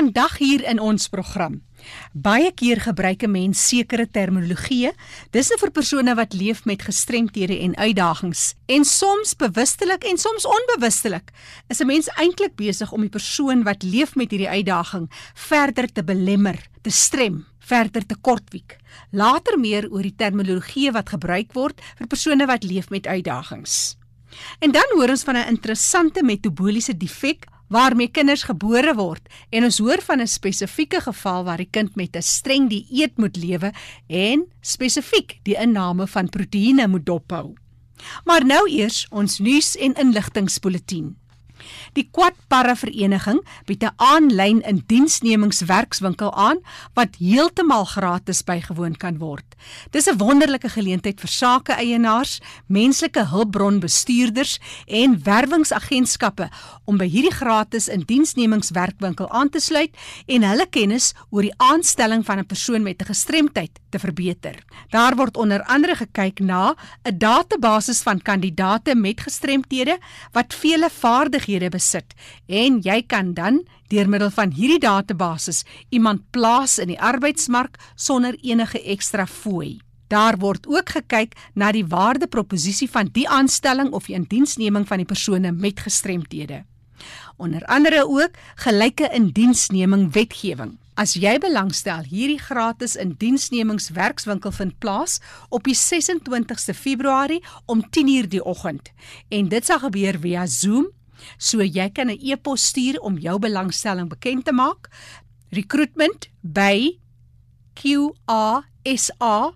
Vandag hier in ons program. Baie keer gebruik 'n mens sekere terminologie, dis nou vir persone wat leef met gestremthede en uitdagings. En soms bewustelik en soms onbewustelik is 'n mens eintlik besig om die persoon wat leef met hierdie uitdaging verder te belemmer, te strem, verder te kortwiek. Later meer oor die terminologie wat gebruik word vir persone wat leef met uitdagings. En dan hoor ons van 'n interessante metaboliese defek waarmee kinders gebore word en ons hoor van 'n spesifieke geval waar die kind met 'n streng dieet moet lewe en spesifiek die inname van proteïene moet dophou. Maar nou eers ons nuus en inligtingspulsatie. Die Quadparra Vereniging bied 'n aanlyn indiensnemingswerkswinkel aan wat heeltemal gratis bygewoon kan word. Dis 'n wonderlike geleentheid vir sake-eienaars, menslike hulpbronbestuurders en werwingsagentskappe om by hierdie gratis indiensnemingswerkwinkel aan te sluit en hulle kennis oor die aanstelling van 'n persoon met 'n gestremdheid te verbeter. Daar word onder andere gekyk na 'n database van kandidaate met gestremthede wat vele vaardighede besit en jy kan dan deur middel van hierdie database iemand plaas in die arbeidsmark sonder enige ekstra fooi. Daar word ook gekyk na die waardeproposisie van die aanstelling of die indiensneming van die persone met gestremthede. Onder andere ook gelyke indiensneming wetgewing. As jy belangstel, hierdie gratis indiensnemingswerkswinkel vind plaas op die 26ste Februarie om 10:00 die oggend en dit sal gebeur via Zoom So jy kan 'n e-pos stuur om jou belangstelling bekend te maak. Recruitment by qasa.co.za.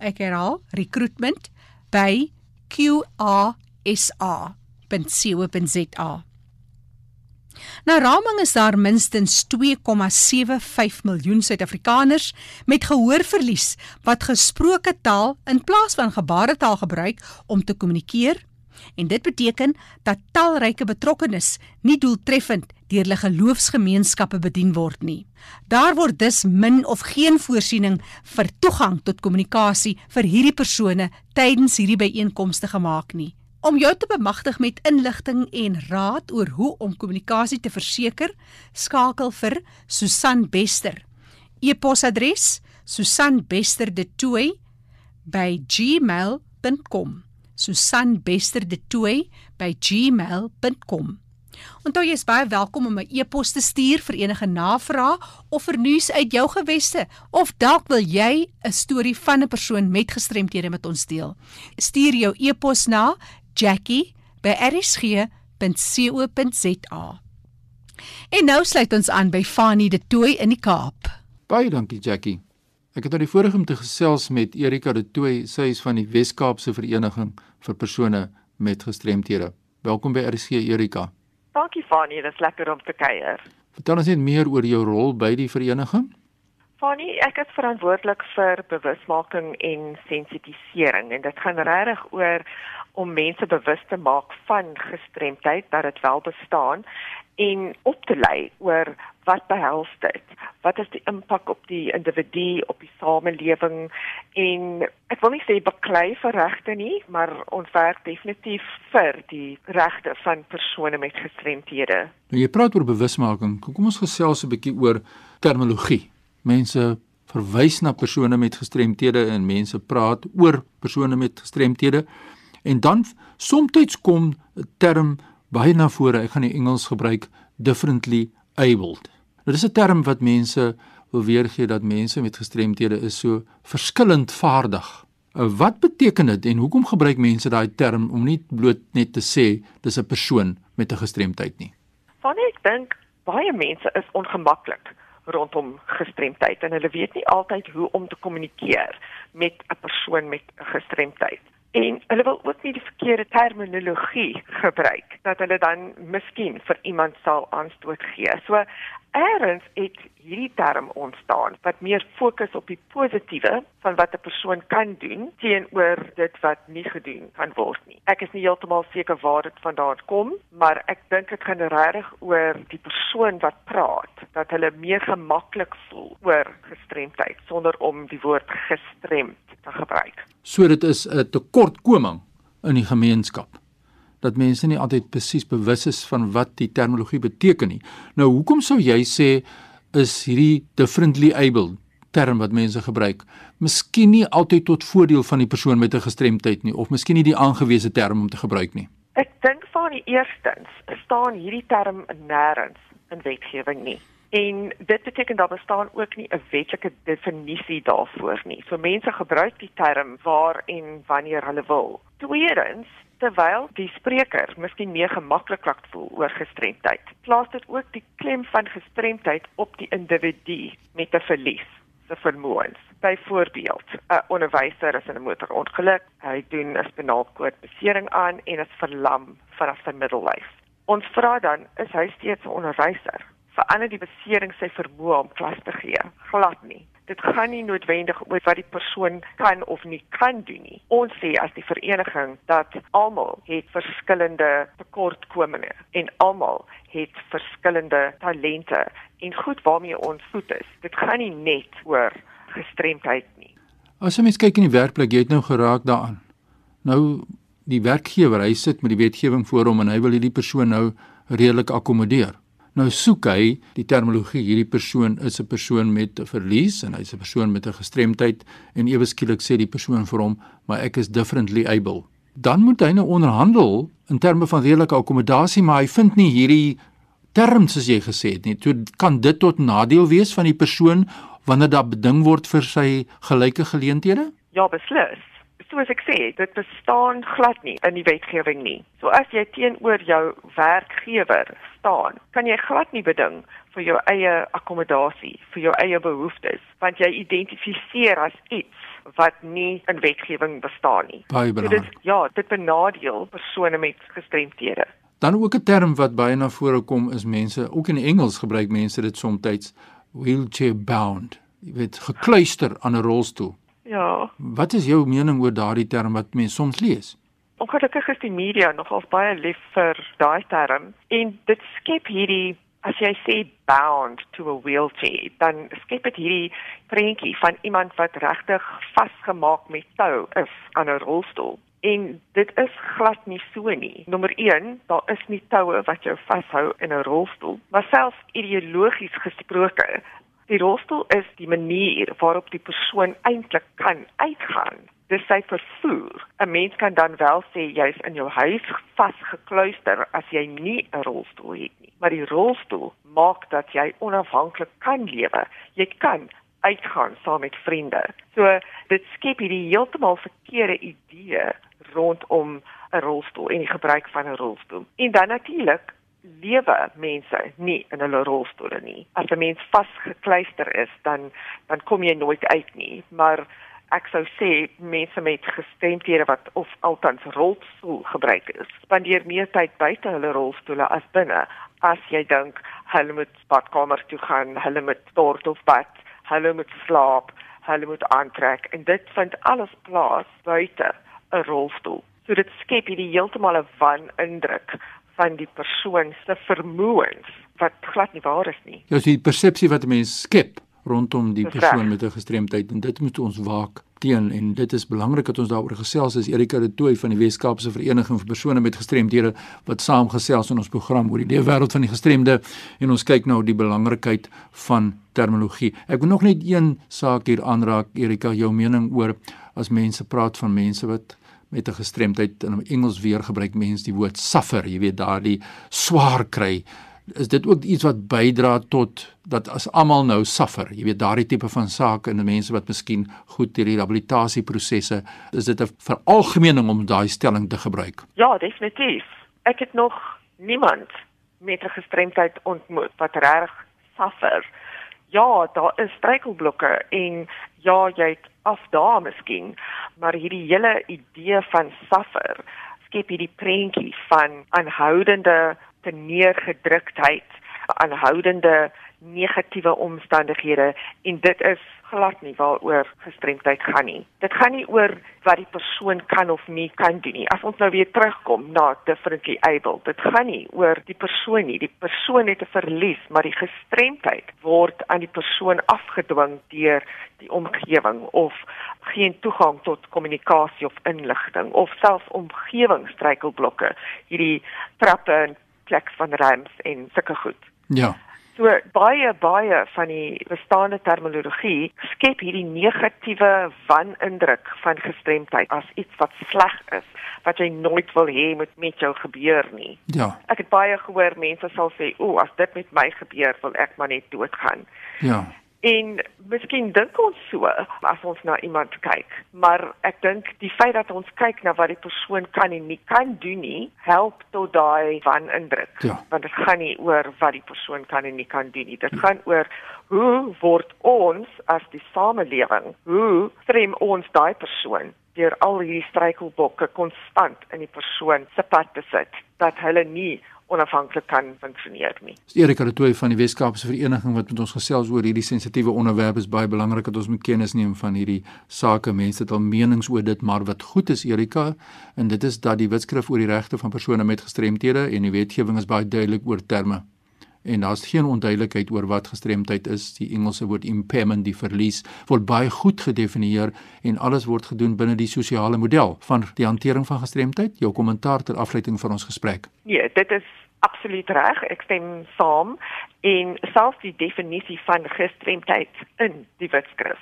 Ek herhaal, recruitment by qasa.co.za. Na raming is daar minstens 2,75 miljoen Suid-Afrikaners met gehoorverlies wat gesproke taal in plaas van gebaretaal gebruik om te kommunikeer en dit beteken dat talryke betrokkenes nie doeltreffend deur hulle geloofsgemeenskappe bedien word nie. Daar word dus min of geen voorsiening vir toegang tot kommunikasie vir hierdie persone tydens hierdie byeenkomste gemaak nie. Om jou te bemagtig met inligting en raad oor hoe om kommunikasie te verseker, skakel vir Susan Bester. E-posadres: susanbesterdetoy@gmail.com. Susan Bester de Tooi by gmail.com. Onthou jy is baie welkom om 'n e-pos te stuur vir enige navrae of vir nuus uit jou geweste of dalk wil jy 'n storie van 'n persoon met gestremthede met ons deel. Stuur jou e-pos na jackie@rsg.co.za. En nou sluit ons aan by Fanie de Tooi in die Kaap. Baie dankie Jackie. Ek het nou die voorreg om te gesels met Erika de Tooi, sy is van die Wes-Kaapse Vereniging vir persone met gestremthede. Welkom by RC Erika. Dankie Fanie, dit is lekker om te kuier. Vertel ons net meer oor jou rol by die vereniging. Fanie, ek is verantwoordelik vir bewusmaking en sensitisering en dit gaan regtig oor om mense bewus te maak van gestremdheid dat dit wel bestaan en op te lei oor wat behels dit? Wat is die impak op die individu, op die samelewing en ek wil nie sê beklei vir regte nie, maar ons werk definitief vir die regte van persone met gestremthede. Nou jy praat oor bewusmaking. Kom ons gesels 'n bietjie oor terminologie. Mense verwys na persone met gestremthede en mense praat oor persone met gestremthede. En dan soms kom 'n term baie na vore. Ek gaan die Engels gebruik differently abled. Nou dis 'n term wat mense wil weergee dat mense met gestremthede is so verskillend vaardig. Uh, wat beteken dit en hoekom gebruik mense daai term om nie bloot net te sê dis 'n persoon met 'n gestremdheid nie? Want ek dink baie mense is ongemaklik rondom gestremdheid en hulle weet nie altyd hoe om te kommunikeer met 'n persoon met 'n gestremdheid en hulle wil ook nie die verkeerde terminologie gebruik dat hulle dan miskien vir iemand sal aanstoot gee. So Eerens het hierdie term ontstaan wat meer fokus op die positiewe van wat 'n persoon kan doen teenoor dit wat nie gedoen kan word nie. Ek is nie heeltemal seker waar dit vandaan kom, maar ek dink dit gaan regtig oor die persoon wat praat, dat hulle meer gemaklik voel oor gestremdheid sonder om die woord gestremd te gebruik. So dit is 'n tekortkoming in die gemeenskap dat mense nie altyd presies bewus is van wat die terminologie beteken nie. Nou hoekom sou jy sê is hierdie differently able term wat mense gebruik miskien nie altyd tot voordeel van die persoon met 'n gestremdheid nie of miskien nie die aangewese term om te gebruik nie? Ek dink van die eerstens staan hierdie term nêrens in wetgewing nie. En dit beteken daar bestaan ook nie 'n wetlike definisie daarvoor nie. So mense gebruik die term waar en wanneer hulle wil. Tweedens, terwyl die spreker miskien meer gemaklik laat voel oor gestremdheid, plaas dit ook die klem van gestremdheid op die individu met 'n verlies se vermoëns. Byvoorbeeld, 'n onderwyser is in 'n motorongeluk, hy doen 'n spinalkoord besering aan en is verlam vanaf sy middellyf. Ons vra dan, is hy steeds 'n onderwyser? Verander die besering sy vermoë om klas te gee. Glad nie. Dit gaan nie noodwendig oor wat die persoon kan of nie kan doen nie. Ons sê as die vereniging dat almal het verskillende tekortkominge en almal het verskillende talente en goed waarmee ons voet is. Dit gaan nie net oor gestremdheid nie. As jy mens kyk in die werkplek, jy het nou geraak daaraan. Nou die werkgewer, hy sit met die wetgewing voor hom en hy wil hierdie persoon nou redelik akkommodeer. Nou soek hy die terminologie hierdie persoon is 'n persoon met 'n verlies en hy's 'n persoon met 'n gestremdheid en ewe skielik sê die persoon vir hom maar ek is differently able. Dan moet hy nou onderhandel in terme van redelike akkommodasie maar hy vind nie hierdie term soos jy gesê het nie. Toe kan dit tot nadeel wees van die persoon wanneer daar beding word vir sy gelyke geleenthede? Ja, beslis soos ek sê, dit bestaan glad nie in die wetgewing nie. So as jy teenoor jou werkgewer staan, kan jy glad nie beding vir jou eie akkommodasie, vir jou eie behoeftes, want jy identifiseer as iets wat nie in wetgewing bestaan nie. So dit ja, dit benadeel persone met gestremthede. Dan ook 'n term wat baie na vore kom is mense, ook in Engels gebruik mense dit soms wheelchair bound. Jy weet gekluister aan 'n rolstoel. Ja. Wat is jou mening oor daardie term wat mense soms lees? Ongelukkig is die media nogal baie lief vir daai term en dit skep hierdie as jy sê bound to a wheelchair, dan skep dit hierdie prentjie van iemand wat regtig vasgemaak met tou is aan 'n rolstoel. En dit is glad nie so nie. Nommer 1, daar is nie toue wat jou vashou in 'n rolstoel, maar selfs ideologies gesproke Die rolstoel is die manier waarop die persoon eintlik kan uitgaan. Dis sy vervoer. 'n Mens kan dan wel sê jy's in jou huis vasgekluister as jy nie 'n rolstoel het nie. Maar die rolstoel maak dat jy onafhanklik kan lewe. Jy kan uitgaan saam met vriende. So dit skep hierdie heeltemal verkeerde idee rondom 'n rolstoel en die gebruik van 'n rolstoel. En dan natuurlik lewe mense nie in hulle rolstoele nie. As 'n mens vasgekluister is, dan dan kom jy nooit uit nie. Maar ek sou sê mense met gestremthede wat of altans rolstoel gebruik is, spandeer meer tyd buite hulle rolstoele as binne. As jy dink hulle moet badkamer toe gaan, hulle moet stort of bad, hulle moet slaap, hulle moet aantrek en dit vind alles plaas buite 'n rolstoel. So dit skep hierdie heeltemal 'n wan indruk van die persoon se vermoëns wat glad nie waar is nie. Ja, dis die persepsie wat 'n mens skep rondom die persoon met 'n gestremdheid en dit moet ons waak teen en dit is belangrik dat ons daaroor gesels as Erika de Tooy van die Weskaapse Vereniging vir persone met gestremdhede wat saamgesels in ons program oor die leefwêreld van die gestremde en ons kyk nou die belangrikheid van terminologie. Ek wil nog net een saak hier aanraak Erika, jou mening oor as mense praat van mense wat met 'n gestremdheid in Engels weer gebruik mense die woord suffer, jy weet daardie swaar kry. Is dit ook iets wat bydra tot dat as almal nou suffer, jy weet daardie tipe van sake en mense wat miskien goed die rehabilitasieprosesse, is dit 'n veralgemening om daai stelling te gebruik? Ja, definitief. Ek het nog niemand met 'n gestremdheid ontmoet wat reg suffer. Ja, daar is struikelblokke en ja, jy het afdaag miskien, maar hierdie hele idee van suffer skep hierdie prentjie van aanhoudende teneergedruktheid aanhoudende negatiewe omstandighede en dit is glad nie waaroor gestremdheid gaan nie. Dit gaan nie oor wat die persoon kan of nie kan doen nie. As ons nou weer terugkom na differently able, dit gaan nie oor die persoon nie. Die persoon het 'n verlies, maar die gestremdheid word aan die persoon afgedwing deur die omgewing of geen toegang tot kommunikasie of inligting of selfs omgewingsstruikelblokke, hierdie trappe en plek van rams en sulke goed. Ja. So baie baie van die bestaande terminologie skep hierdie negatiewe wanindruk van gestremdheid as iets wat sleg is wat jy nooit wil hê moet met jou gebeur nie. Ja. Ek het baie gehoor mense sal sê, "O, as dit met my gebeur, wil ek maar net doodgaan." Ja. En miskien dink ons so as ons na iemand kyk, maar ek dink die feit dat ons kyk na wat die persoon kan en nie kan doen nie, help tot daai van indruk. Ja. Want dit gaan nie oor wat die persoon kan en nie kan doen nie. Dit gaan oor hoe word ons as die samelewing, hoe strem ons daai persoon deur al hierdie struikelblokke konstant in die persoon se pad te sit dat hulle nie onafhanklik kan funksioneer nie. Erika de Tooy van die Weskaapse Vereniging wat met ons gesels oor hierdie sensitiewe onderwerp is baie belangrik dat ons moet kennis neem van hierdie sake. Mense het al menings oor dit, maar wat goed is Erika, en dit is dat die wetskrif oor die regte van persone met gestremthede en die wetgewing is baie duidelik oor terme en daar's geen onduidelikheid oor wat gestremdheid is. Die Engelse woord impairment, die verlies, word baie goed gedefinieer en alles word gedoen binne die sosiale model van die hantering van gestremdheid. Jou kommentaar ter afsluiting van ons gesprek. Nee, dit is absoluut reg. Ek stem saam en selfs die definisie van gestremdheid in die wetskrif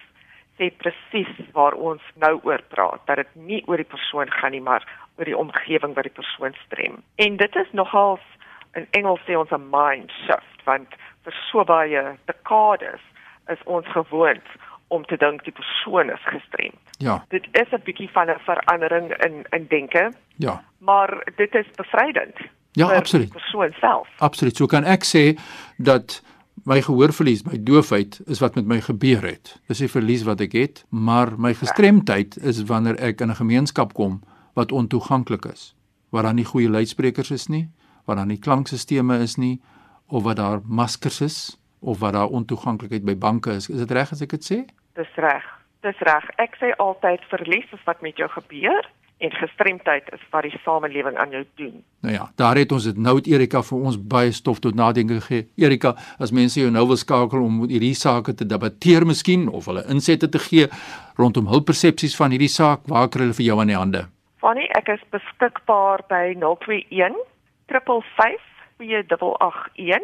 sê presies waar ons nou oor praat dat dit nie oor die persoon gaan nie maar oor die omgewing wat die persoon strem. En dit is nogals in Engels sê ons 'n mind shift want vir so baie dekades is ons gewoond om te dink die persoon is gestremd. Ja. Dit is 'n bietjie van 'n verandering in in denke, Ja. maar dit is bevrydend. Ja, absoluut. Die persoon self. Absoluut. So kan ek sê dat my gehoorverlies, my doofheid is wat met my gebeur het. Dis 'n verlies wat ek het, maar my gestremdheid is wanneer ek in 'n gemeenskap kom wat ontoeganklik is, waar daar nie goeie luidsprekers is nie, waar daar nie klankstelsels is nie of wat daar maskers is of wat daar ontoeganklikheid by banke is. Is dit reg as ek dit sê? Dis reg. Dis reg. Ek sê altyd verlies is wat met jou gebeur en gestremdheid is wat die samelewing aan jou doen. Nou ja, daar het ons dit nou het Erika vir ons baie stof tot nadenke gegee. Erika, as mense jou nou wil skakel om hierdie sake te debatteer miskien of hulle insette te gee rondom hul persepsies van hierdie saak, waar kry hulle vir jou aan die hande? Fanny, ek is beskikbaar by 021 355 4881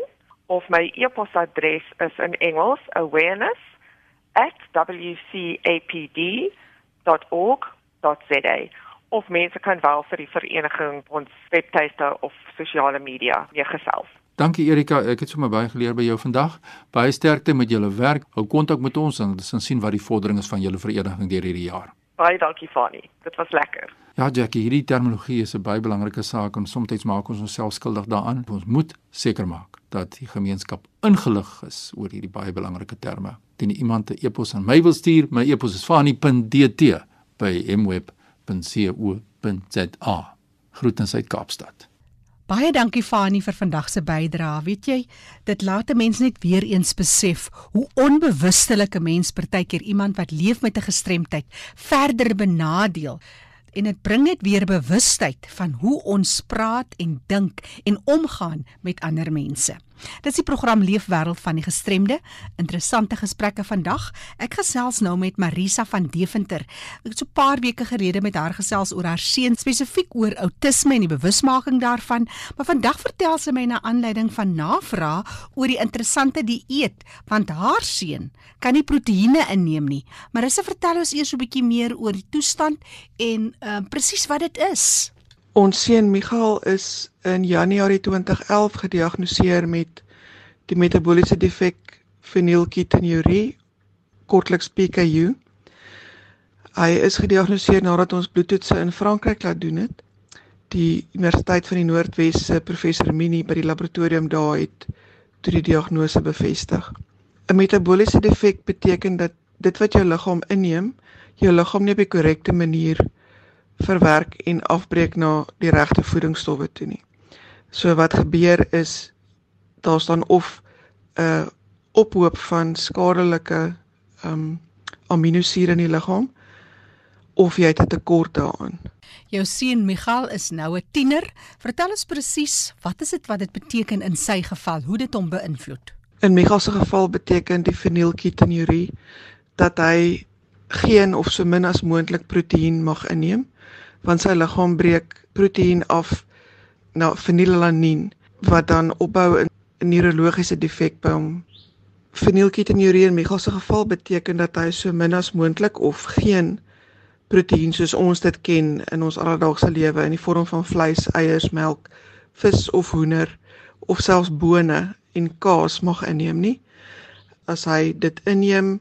of my e-posadres is in Engels awareness@wcapd.org.za of mense kan wel vir die vereniging ons webtuiste of sosiale media meegesels. Dankie Erika, ek het sommer baie geleer by jou vandag. Baie sterkte met julle werk. Hou kontak met ons en ons sien wat die vordering is van julle vereniging deur hierdie jaar. Baie dankie Fanny. Dit was lekker. Ja, Jackie, hierdie terminologie is 'n baie belangrike saak en soms maak ons onsself skuldig daaraan. Ons moet seker maak dat die gemeenskap ingelig is oor hierdie baie belangrike terme. Dien iemand 'n e-pos aan my wil stuur, my e-pos is fani.dt by mweb.co.za. Groetens uit Kaapstad. Baie dankie Fani vir vandag se bydrae. Weet jy, dit laat 'n mens net weer eens besef hoe onbewustelik 'n mens partykeer iemand wat leef met 'n gestremdheid verder benadeel. En dit bring net weer bewustheid van hoe ons praat en dink en omgaan met ander mense. Dit is die program Leefwêreld van die gestremde. Interessante gesprekke vandag. Ek gesels nou met Marisa van Deventer. Ek het so 'n paar weke gelede met haar gesels oor haar seun spesifiek oor outisme en die bewusmaking daarvan, maar vandag vertel sy my na aanleiding van navraag oor die interessante dieet, want haar seun kan nie proteïene inneem nie. Marisa, vertel ons eers 'n bietjie meer oor die toestand en uh, presies wat dit is. Ons seun Michael is in Januarie 2011 gediagnoseer met die metabooliese defek fenylketonurie, kortliks PKU. Hy is gediagnoseer nadat ons bloedtoetse in Frankryk laat doen het. Die Universiteit van die Noordwes se professor Mini by die laboratorium daar het toe die diagnose bevestig. 'n Metabooliese defek beteken dat dit wat jou liggaam inneem, jou liggaam nie op die korrekte manier verwerk en afbreek na die regte voedingsstowwe toe nie. So wat gebeur is daar staan of 'n uh, ophoop van skadelike ehm um, aminosure in die liggaam of jy het 'n tekort daaraan. Jou seun Michael is nou 'n tiener. Vertel ons presies, wat is dit wat dit beteken in sy geval? Hoe dit hom beïnvloed? In Michael se geval beteken die fenilketonurie dat hy geen of so min as moontlik proteïen mag inneem want sy liggaam breek proteïen af na fenilalanin wat dan opbou 'n neurologiese defek by hom. Fenilketonurie in Michael se geval beteken dat hy so min as moontlik of geen proteïen soos ons dit ken in ons alledaagse lewe in die vorm van vleis, eiers, melk, vis of hoender of selfs bone en kaas mag inneem nie. As hy dit inneem,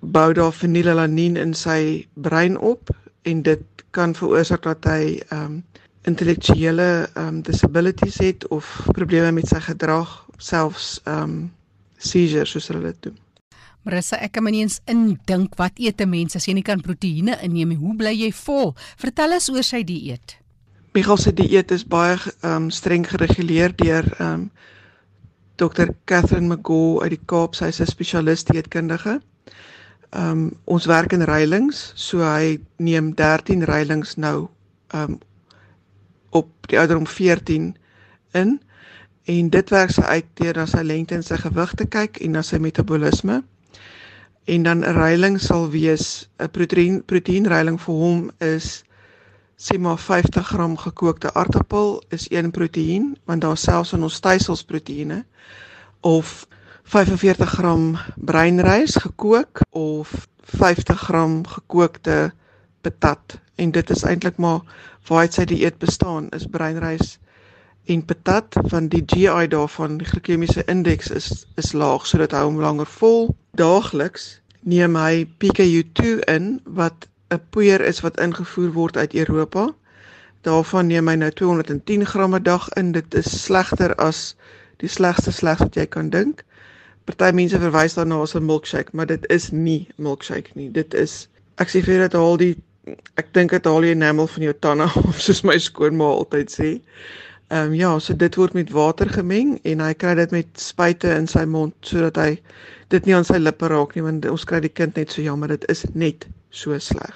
bou daar fenilalanin in sy brein op en dit kan veroorsaak dat hy ehm um, intellektuele um, disabilities het of probleme met sy gedrag, selfs um, seizures soos hulle dit doen. Marissa, ek kan my nie eens indink wat eet 'n mens as jy nie kan proteïene inneem nie. Hoe bly jy vol? Vertel ons oor sy dieet. Michael se dieet is baie um, streng gereguleer deur um, Dr. Catherine McGaw uit die Kaap, sy is 'n spesialis dieetkundige. Um, ons werk in reilings, so hy neem 13 reilings nou um, op die ouderdom 14 in en dit werk sy uit deur na sy lengte en sy gewig te kyk en na sy metabolisme. En dan 'n reiling sal wees 'n proteïen proteïenreiling vir hom is sê maar 50 gram gekookte aartappel is een proteïen want daar selfs in ons stysels proteïene of 45 gram breinrys gekook of 50 gram gekookte patat en dit is eintlik maar waar hy sy dieet bestaan is breinrys en patat van die GI daarvan die glikemiese indeks is is laag sodat hy hom langer vol. Daagliks neem hy PKU2 in wat 'n poeier is wat ingevoer word uit Europa. Daarvan neem hy nou 210 gram 'n dag in. Dit is slegter as die slegste slegs wat jy kan dink. Party mense verwys daarna as 'n milkshake maar dit is nie milkshake nie. Dit is ek sê vir dit al die ek dink dit haal jy enamel van jou tande of soos my skoonma altyd sê. Ehm um, ja, so dit word met water gemeng en hy kry dit met spuite in sy mond sodat hy dit nie aan sy lippe raak nie want ons kry die kind net so jammer dit is net so sleg.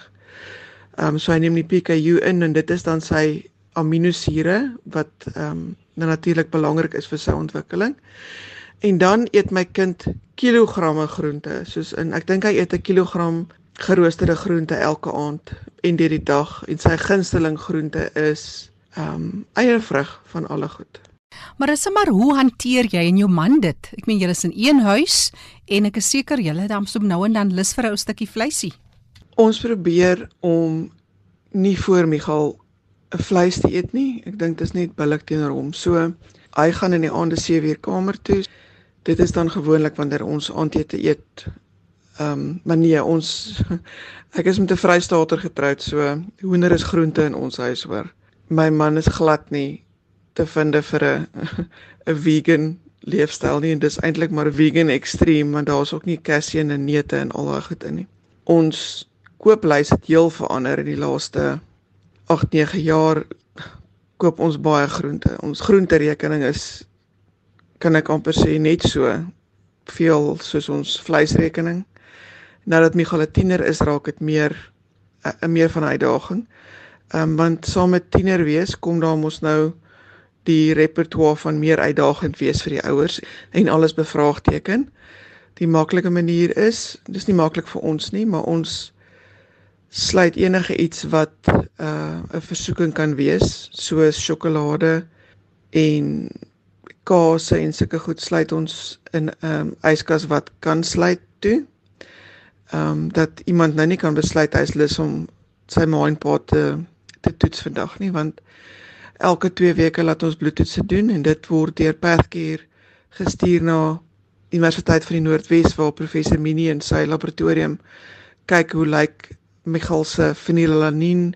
Ehm um, so hy neem die PKU in en dit is dan sy aminosure wat ehm um, nou natuurlik belangrik is vir sy ontwikkeling. En dan eet my kind kilogramme groente soos in ek dink hy eet 'n kilogram geroosterde groente elke aand en deur die dag en sy gunsteling groente is ehm um, eiervrug van alle goed. Maar is maar hoe hanteer jy en jou man dit? Ek meen julle is in een huis en ek is seker julle dan soms nou en dan lus vir 'n stukkie vleisie. Ons probeer om nie voor Michael 'n vleis te eet nie. Ek dink dit is net billik teenoor hom. So hy gaan in die aande 7 uur kamer toe. Dit is dan gewoonlik wanneer ons aandete eet Ehm um, maar nee, ons ek is met 'n Vrystater getroud, so hoender is groente in ons huis hoor. My man is glad nie te vind vir 'n 'n vegan leefstyl nie en dis eintlik maar vegan extreme want daar's ook nie casein en neute en al daai goed in nie. Ons kooplys het heel verander in die laaste 8-9 jaar koop ons baie groente. Ons groenterekening is kan ek amper sê net so veel soos ons vleisrekening nou dat Michael 'n tiener is, raak dit meer 'n uh, meer van 'n uitdaging. Ehm um, want saam met tiener wees kom daar mos nou die repertoire van meer uitdagend wees vir die ouers en alles bevraagteken. Die maklike manier is, dis nie maklik vir ons nie, maar ons sluit enige iets wat 'n uh, 'n versoeking kan wees, soos sjokolade en kaas en sulke goed sluit ons in 'n um, yskas wat kan sluit toe ehm um, dat iemand nou nie kan besluit hy is lus om sy ma en pa te te toets vandag nie want elke 2 weke laat ons bloedtoetse doen en dit word deur Pathcare gestuur na Universiteit van die Noordwes waar professor Minnie in sy laboratorium kyk hoe lyk Michael se fenilalanin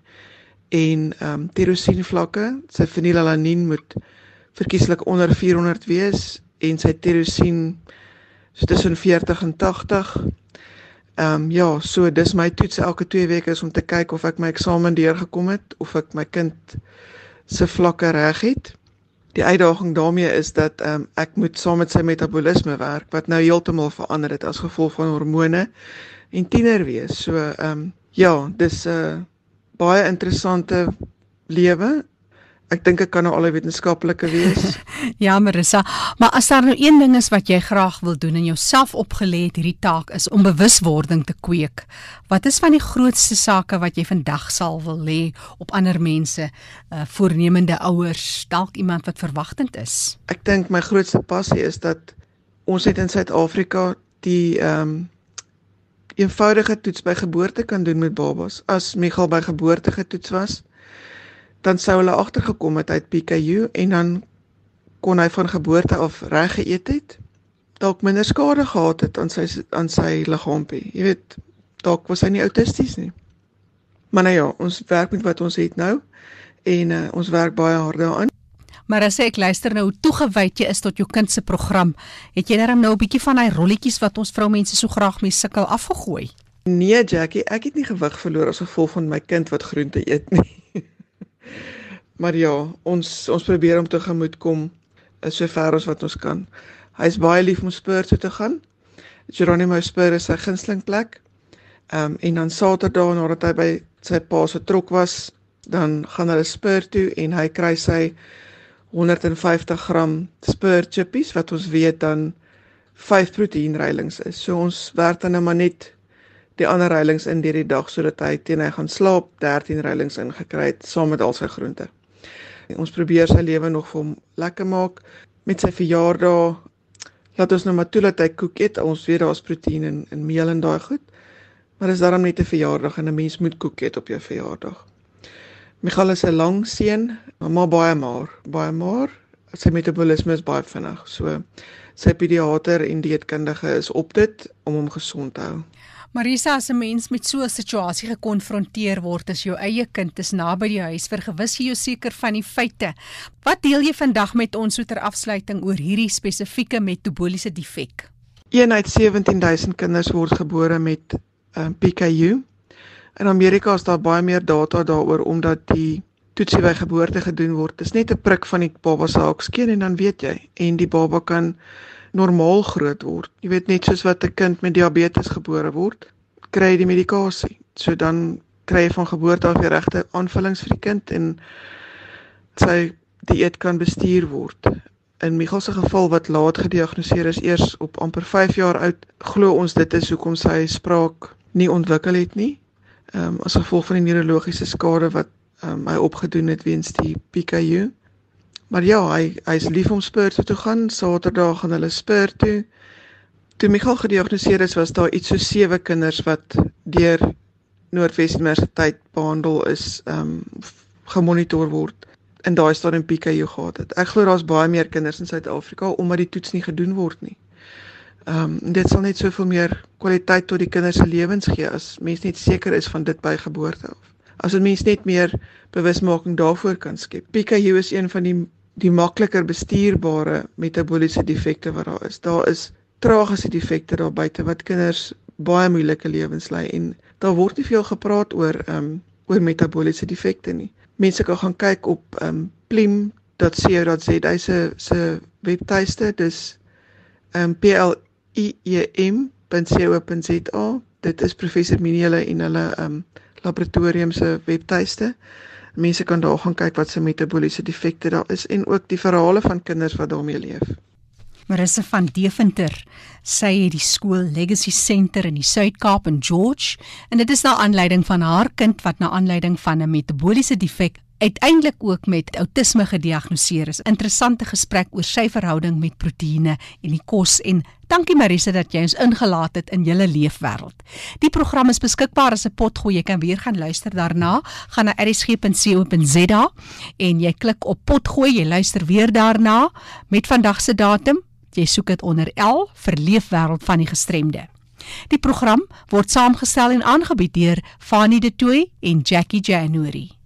en ehm um, tirosine vlakke. Sy fenilalanin moet verkieslik onder 400 wees en sy tirosine so tussen 40 en 80 Ehm um, ja, so dis my toets elke 2 weke is om te kyk of ek my eksamen deurgekom het of ek my kind se vlakke reg het. Die uitdaging daarmee is dat ehm um, ek moet saam met sy metabolisme werk wat nou heeltemal verander het as gevolg van hormone en tiener wees. So ehm um, ja, dis 'n uh, baie interessante lewe Ek dink ek kan nou al 'n wetenskaplike wees. ja, Marissa, maar as daar nou een ding is wat jy graag wil doen en jouself opgelê het hierdie taak is om bewuswording te kweek. Wat is van die grootste sake wat jy vandag sal wil lê op ander mense, uh voornemende ouers, dalk iemand wat verwagtend is? Ek dink my grootste passie is dat ons net in Suid-Afrika die ehm um, eenvoudige toets by geboorte kan doen met babas. As Michael by geboorte getoets was, dan sou hulle agtergekom het uit PKU en dan kon hy van geboorte af reg geëet het. Dalk minder skade gehad het aan sy aan sy liggaampie. Jy weet, dalk was hy nie autisties nie. Maar nou ja, ons werk met wat ons het nou en uh, ons werk baie hard daaraan. Maar as ek luister nou hoe toegewyd jy is tot jou kind se program, het jy net nou 'n bietjie van daai rolletjies wat ons vroumense so graag mee sukkel afgegooi. Nee, Jackie, ek het nie gewig verloor as gevolg van my kind wat groente eet nie. Maar ja, ons ons probeer om te gemoed kom is so ver as wat ons kan. Hy's baie lief om Spur toe te gaan. Geronimo Spur is sy gunsteling plek. Ehm um, en dan Saterdag nadat hy by sy pa se trok was, dan gaan hulle Spur toe en hy kry sy 150 gram Spur chippies wat ons weet dan 5 proteïenreilings is. So ons werk dan nou maar net die ander reilings in deur die dag sodat hy teen hy gaan slaap 13 reilings ingekry het saam met al sy groente. Ons probeer sy lewe nog vir hom lekker maak met sy verjaardag. Laat ons nou maar toelaat hy koek eet. Ons weet daar's proteïen in in meel en daai goed. Maar dis daarom net 'n verjaardag en 'n mens moet koek eet op jou verjaardag. Michael is 'n lang seun, maar baie maar, baie maar. Sy metabolisme is baie vinnig. So sy pediater en dieetkundige is op dit om hom gesond te hou. Marisa, as 'n mens met so 'n situasie gekonfronteer word as jou eie kind is naby die huis, vergewis jy jou seker van die feite. Wat deel jy vandag met ons so ter afsluiting oor hierdie spesifieke metaboliese defek? Een uit 17000 kinders word gebore met um, PKU. In Amerika is daar baie meer data daaroor omdat die toetsie by geboorte gedoen word. Dit is net 'n prik van die baba se hakskeen en dan weet jy en die baba kan normaal groot word. Jy weet net soos wat 'n kind met diabetes gebore word, kry hy die medikasie. So dan kry hy van geboorte af die regte aanvullings vir die kind en sy dieet kan bestuur word. In Michael se geval wat laat gediagnoseer is eers op amper 5 jaar oud, glo ons dit is hoekom sy spraak nie ontwikkel het nie. Ehm um, as gevolg van die neurologiese skade wat ehm um, hy opgedoen het weens die PKU. Maar ja, hy hy's lief om Spurs toe te gaan. Saterdag gaan hulle Spurs toe. Toe Michael gediagnoseer is, was daar iets so sewe kinders wat deur Noordwes Universiteit behandel is, ehm um, gemonitor word in daai stadium PKU gehad het. Ek glo daar's baie meer kinders in Suid-Afrika omdat die toets nie gedoen word nie. Ehm um, dit sal net soveel meer kwaliteit tot die kinders se lewens gee as mens net seker is van dit by geboorte af. As 'n mens net meer bewusmaking daarvoor kan skep. PKU is een van die die makliker bestuurbare metabooliese defekte wat daar is. Daar is tragiese defekte daar buite wat kinders baie moeilike lewens lei en daar word nie veel gepraat oor ehm um, oor metabooliese defekte nie. Mense kan gaan kyk op ehm um, plim.co.za se se webtuiste. Dis ehm um, p l i e m.co.za. Dit is professor Minele en hulle ehm um, laboratorium se webtuiste mense kan daar gaan kyk wat se metabooliese defekte daar is en ook die verhale van kinders wat daarmee leef. Marissa van Deventer, sy het die skool Legacy Center in die Suid-Kaap in George en dit is na aanleiding van haar kind wat na aanleiding van 'n metabooliese defek uiteindelik ook met outisme gediagnoseer is. Interessante gesprek oor sy verhouding met proteïene en die kos en dankie Marisa dat jy ons ingelaat het in julle leefwêreld. Die program is beskikbaar as 'n potgooi. Jy kan weer gaan luister daarna. Gaan na erisg.co.za en jy klik op potgooi. Jy luister weer daarna met vandag se datum. Jy soek dit onder L vir leefwêreld van die gestremde. Die program word saamgestel en aangebied deur Fanie De Tooy en Jackie January.